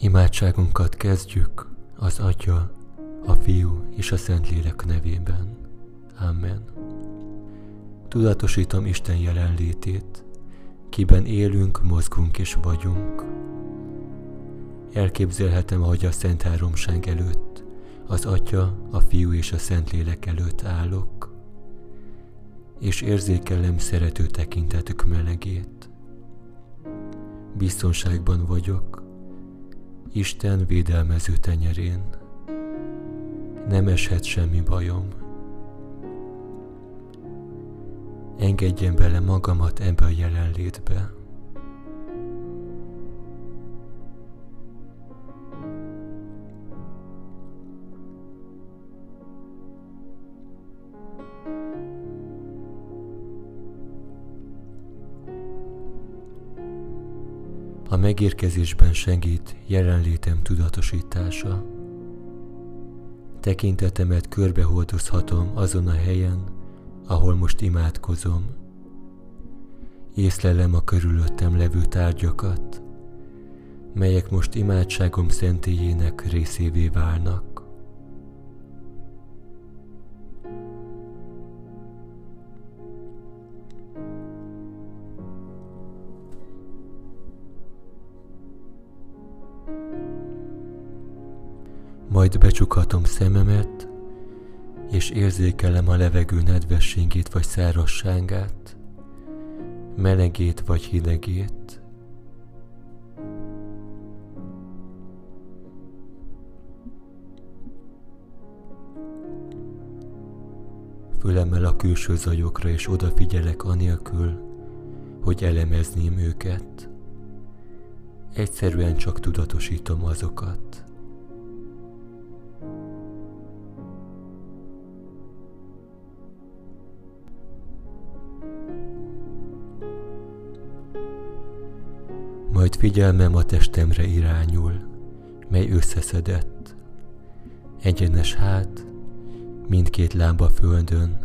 Imádságunkat kezdjük az Atya, a Fiú és a Szentlélek nevében. Amen. Tudatosítom Isten jelenlétét, kiben élünk, mozgunk és vagyunk. Elképzelhetem, hogy a Szent Háromság előtt, az Atya, a Fiú és a Szentlélek előtt állok, és érzékelem szerető tekintetük melegét. Biztonságban vagyok, Isten védelmező tenyerén. Nem eshet semmi bajom. Engedjem bele magamat ebbe a jelenlétbe. Megérkezésben segít jelenlétem tudatosítása. Tekintetemet körbehordozhatom azon a helyen, ahol most imádkozom. Észlelem a körülöttem levő tárgyakat, melyek most imádságom szentélyének részévé válnak. Majd becsukhatom szememet, és érzékelem a levegő nedvességét vagy szárasságát, melegét vagy hidegét. Fülemmel a külső zajokra és odafigyelek anélkül, hogy elemezném őket. Egyszerűen csak tudatosítom azokat. Figyelmem a testemre irányul, mely összeszedett. Egyenes hát, mindkét lába földön,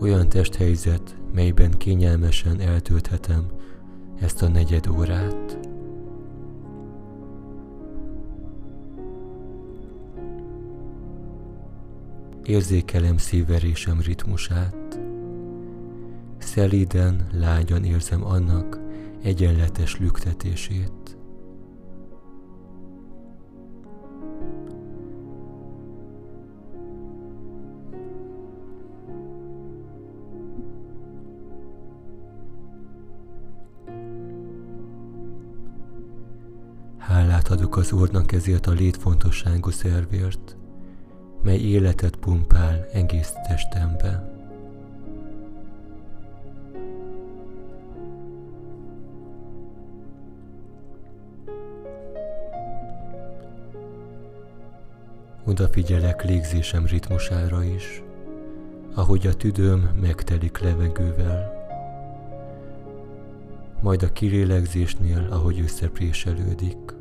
olyan testhelyzet, melyben kényelmesen eltölthetem ezt a negyed órát. Érzékelem szívverésem ritmusát. Szelíden, lágyan érzem annak, egyenletes lüktetését. Hálát adok az Úrnak ezért a létfontosságú szervért, mely életet pumpál egész testembe. Odafigyelek légzésem ritmusára is, ahogy a tüdőm megtelik levegővel. Majd a kirélegzésnél, ahogy összepréselődik.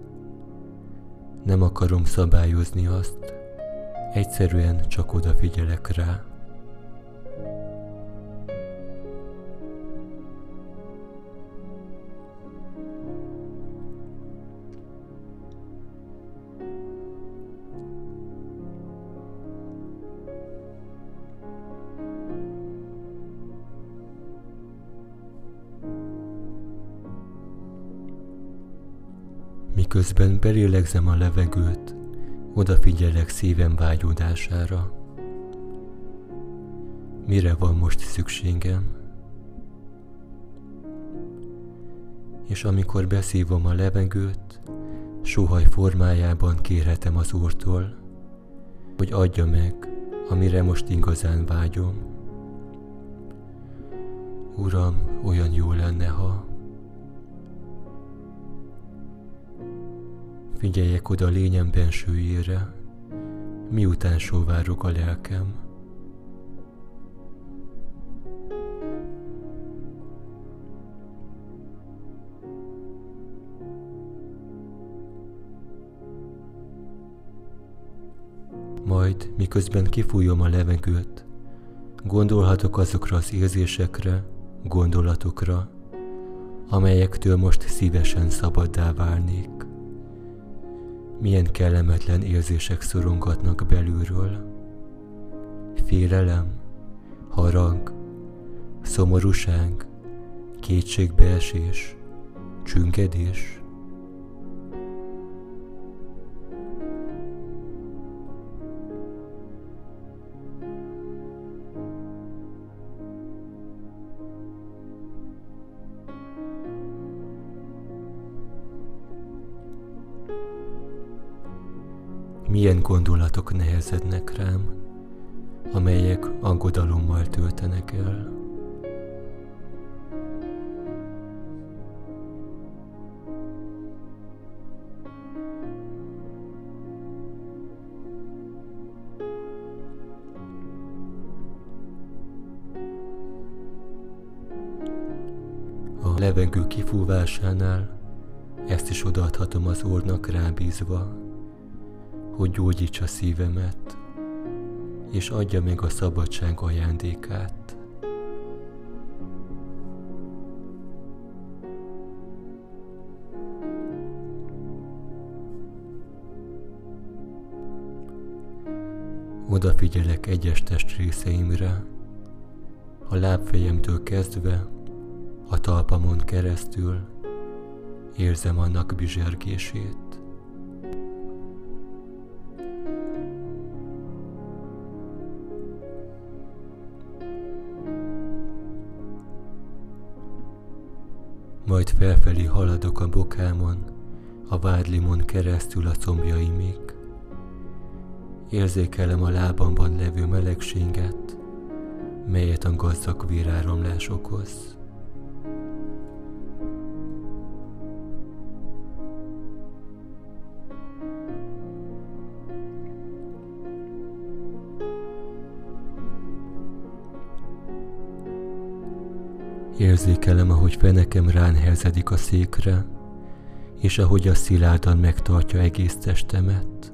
Nem akarom szabályozni azt, egyszerűen csak odafigyelek rá. Miközben belélegzem a levegőt, odafigyelek szívem vágyódására. Mire van most szükségem? És amikor beszívom a levegőt, sóhaj formájában kérhetem az Úrtól, hogy adja meg, amire most igazán vágyom. Uram, olyan jó lenne, ha Figyeljek oda a lényem bensőjére, miután sóvárok a lelkem. Majd, miközben kifújom a levegőt, gondolhatok azokra az érzésekre, gondolatokra, amelyektől most szívesen szabaddá válnék Milyen kellemetlen érzések szorongatnak belülről. Félelem, harag, szomorúság, kétségbeesés, csüngedés. Gondolatok nehezednek rám, amelyek aggodalommal töltenek el. A levegő kifúvásánál ezt is odaadhatom az Úrnak rábízva, hogy gyógyítsa szívemet, és adja meg a szabadság ajándékát. Odafigyelek egyes testrészeimre, a lábfejemtől kezdve, a talpamon keresztül érzem annak bizsergését. Felfelé haladok a bokámon, a vádlimon keresztül a combjaimig. Érzékelem a lábamban levő melegséget, melyet a gazdag véráramlás okoz. Érzékelem, ahogy fenekem rán helyezedik a székre, és ahogy a szilárdan megtartja egész testemet.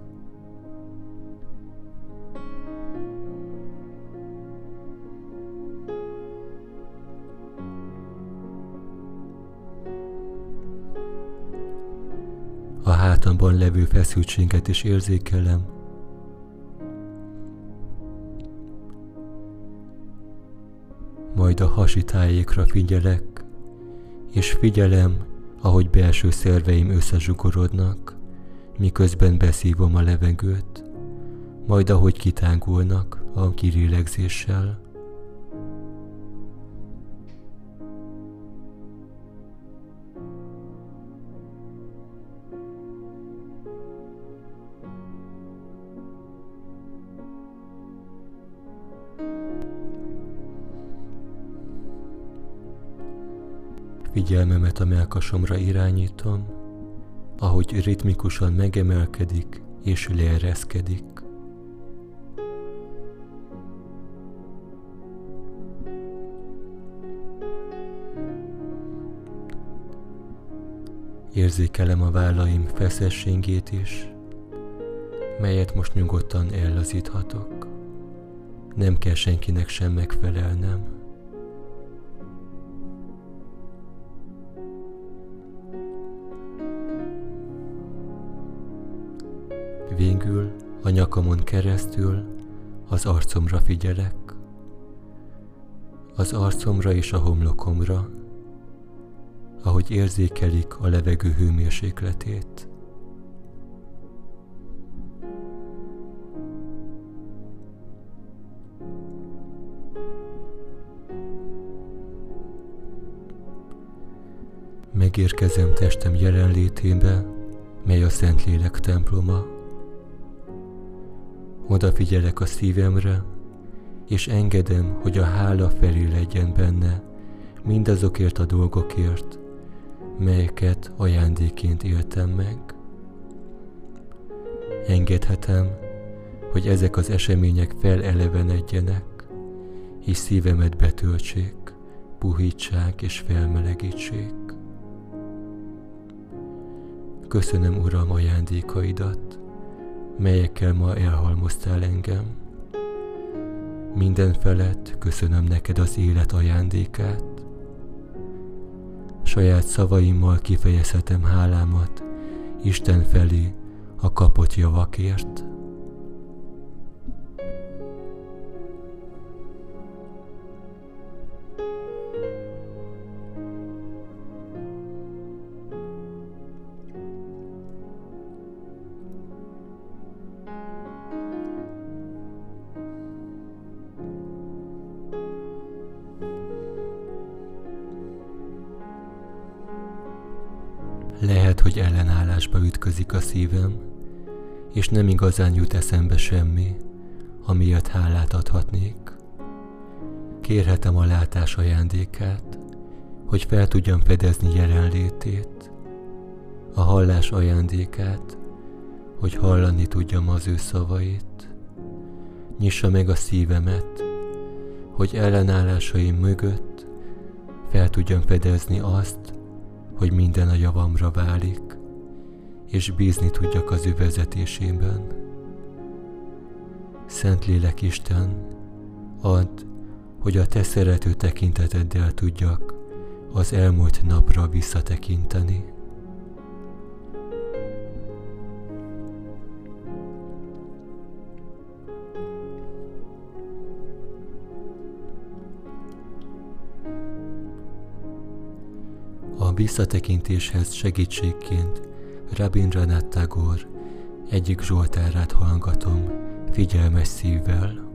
A hátamban levő feszültséget is érzékelem, majd a hasi tájékra figyelek, és figyelem, ahogy belső szerveim összezsugorodnak, miközben beszívom a levegőt, majd ahogy kitágulnak a kirélegzéssel. Figyelmemet a melkasomra irányítom, ahogy ritmikusan megemelkedik és leereszkedik. Érzékelem a vállaim feszességét is, melyet most nyugodtan ellazíthatok. Nem kell senkinek sem megfelelnem. Végül a nyakamon keresztül az arcomra figyelek, az arcomra és a homlokomra, ahogy érzékelik a levegő hőmérsékletét. Megérkezem testem jelenlétébe, mely a Szentlélek temploma, Odafigyelek a szívemre, és engedem, hogy a hála felé legyen benne mindazokért a dolgokért, melyeket ajándéként éltem meg. Engedhetem, hogy ezek az események felelevenedjenek, és szívemet betöltsék, puhítsák és felmelegítsék. Köszönöm, Uram, ajándékaidat, melyekkel ma elhalmoztál engem. Minden felett köszönöm neked az élet ajándékát. Saját szavaimmal kifejezhetem hálámat Isten felé a kapott javakért. A szívem, és nem igazán jut eszembe semmi, amiatt hálát adhatnék. Kérhetem a látás ajándékát, hogy fel tudjam fedezni jelenlétét, a hallás ajándékát, hogy hallani tudjam az ő szavait. Nyissa meg a szívemet, hogy ellenállásaim mögött fel tudjam fedezni azt, hogy minden a javamra válik, és bízni tudjak az ő vezetésében. Szentlélek Isten, add, hogy a te szerető tekinteteddel tudjak az elmúlt napra visszatekinteni. A visszatekintéshez segítségként Rabindranath Tagore egyik zsoltárát hallgatom figyelmes szívvel.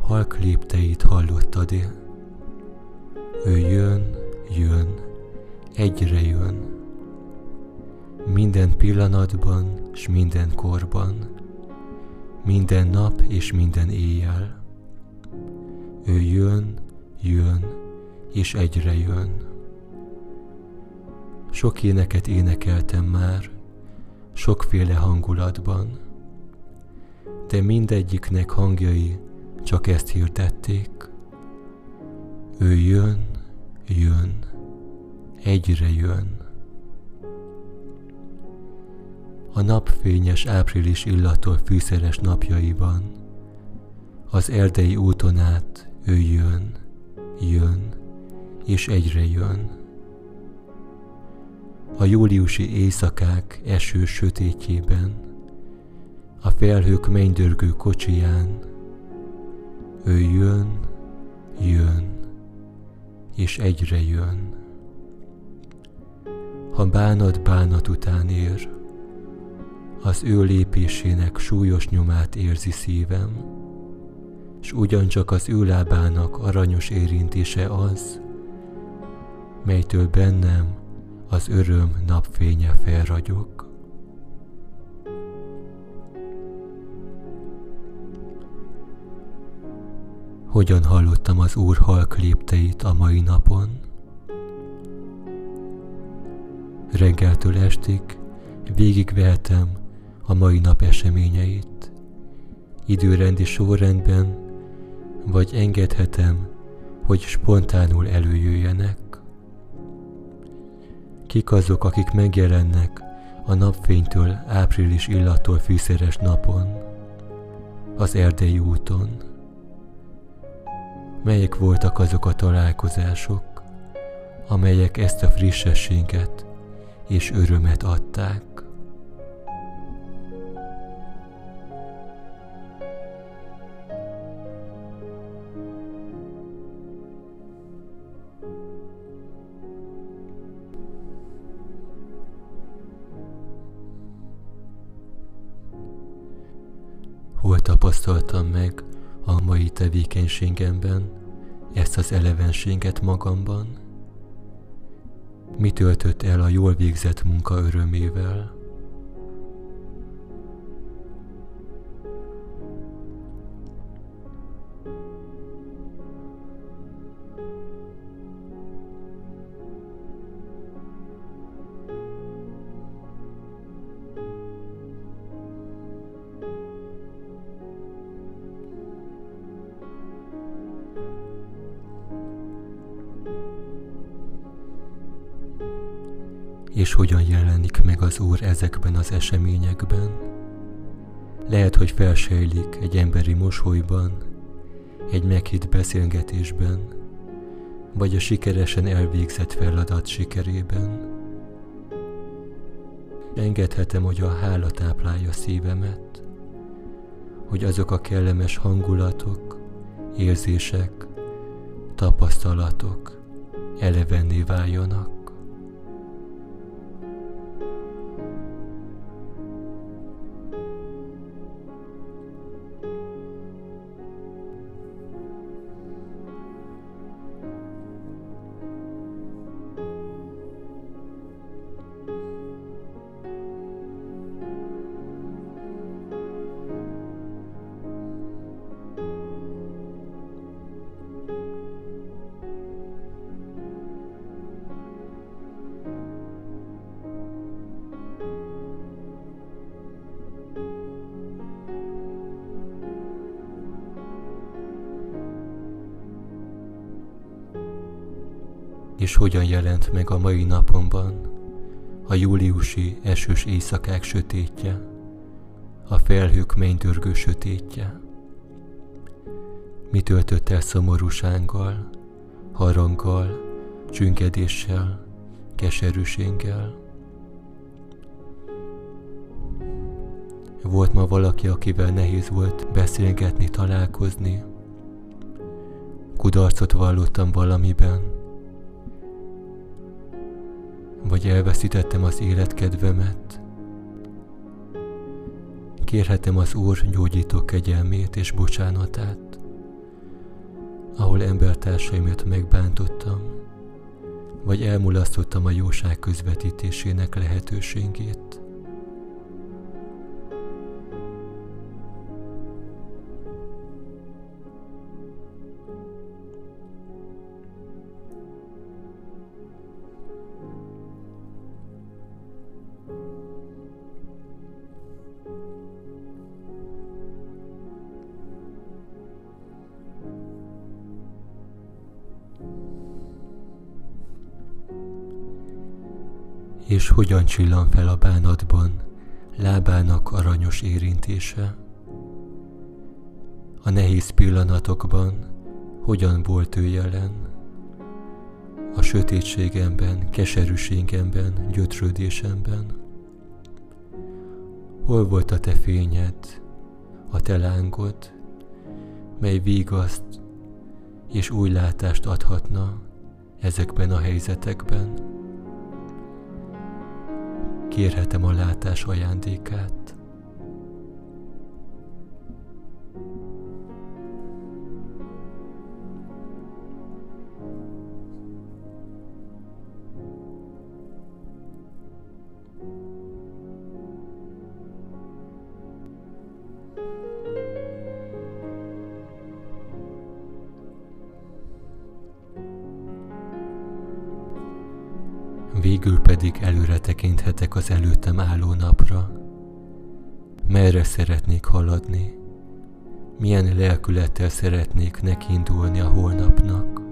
Halk lépteit hallottad-e? Ő jön, jön, egyre jön. Minden pillanatban s minden korban, minden nap és minden éjjel. Ő jön, jön, és egyre jön. Sok éneket énekeltem már, sokféle hangulatban, de mindegyiknek hangjai csak ezt hirdették. Ő jön, jön, egyre jön. A napfényes április illattól fűszeres napjaiban, az erdei úton át ő jön, jön, és egyre jön. A júliusi éjszakák eső sötétjében, a felhők mennydörgő kocsiján, ő jön, jön, és egyre jön. Ha bánat bánat után ér, az ő lépésének súlyos nyomát érzi szívem, s ugyancsak az ő lábának aranyos érintése az, melytől bennem az öröm napfénye felragyog. Hogyan hallottam az Úr halk lépteit a mai napon? Reggeltől estig végigvehetem a mai nap eseményeit. Időrendi sorrendben vagy engedhetem, hogy spontánul előjöjjenek? Kik azok, akik megjelennek a napfénytől április illattól fűszeres napon, az erdei úton? Melyek voltak azok a találkozások, amelyek ezt a frissességet és örömet adták? Tevékenységemben ezt az elevenséget magamban? Mi töltött el a jól végzett munka örömével? És hogyan jelenik meg az Úr ezekben az eseményekben. Lehet, hogy felsejlik egy emberi mosolyban, egy meghitt beszélgetésben, vagy a sikeresen elvégzett feladat sikerében. Engedhetem, hogy a hála táplálja szívemet, hogy azok a kellemes hangulatok, érzések, tapasztalatok elevenné váljanak. És hogyan jelent meg a mai napomban a júliusi esős éjszakák sötétje, a felhők mennydörgő sötétje. Mi töltött el szomorúsággal, haranggal, csüngedéssel, keserűséggel. Volt ma valaki, akivel nehéz volt beszélgetni, találkozni. Kudarcot vallottam valamiben, vagy elveszítettem az életkedvemet. Kérhetem az Úr gyógyító kegyelmét és bocsánatát, ahol embertársaimat megbántottam, vagy elmulasztottam a jóság közvetítésének lehetőségét. És hogyan csillan fel a bánatban lábának aranyos érintése. A nehéz pillanatokban hogyan volt ő jelen, a sötétségemben, keserűségemben, gyötrődésemben. Hol volt a te fényed, a te lángod, mely vígaszt és új látást adhatna ezekben a helyzetekben? Kérhetem a látás ajándékát. Végül pedig előre tekinthetek az előttem álló napra. Merre szeretnék haladni? Milyen lelkülettel szeretnék nekiindulni a holnapnak?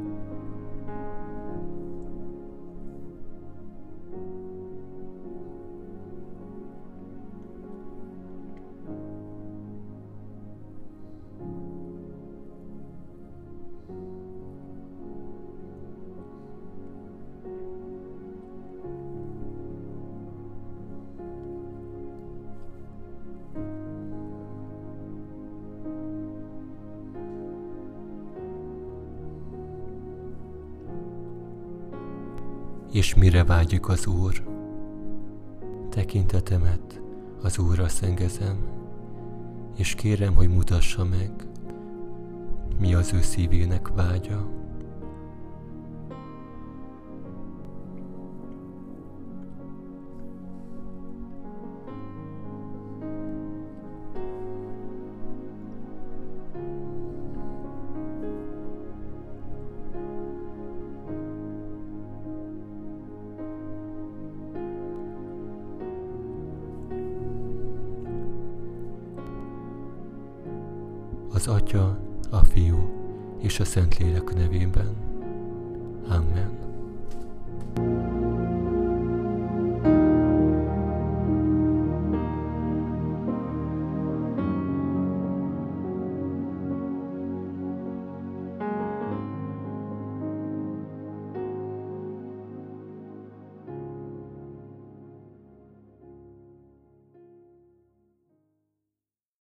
És mire vágyik az Úr. Tekintetemet az Úrra szengezem, és kérem, hogy mutassa meg, mi az ő szívének vágya. Az Atya, a Fiú és a Szentlélek nevében. Amen.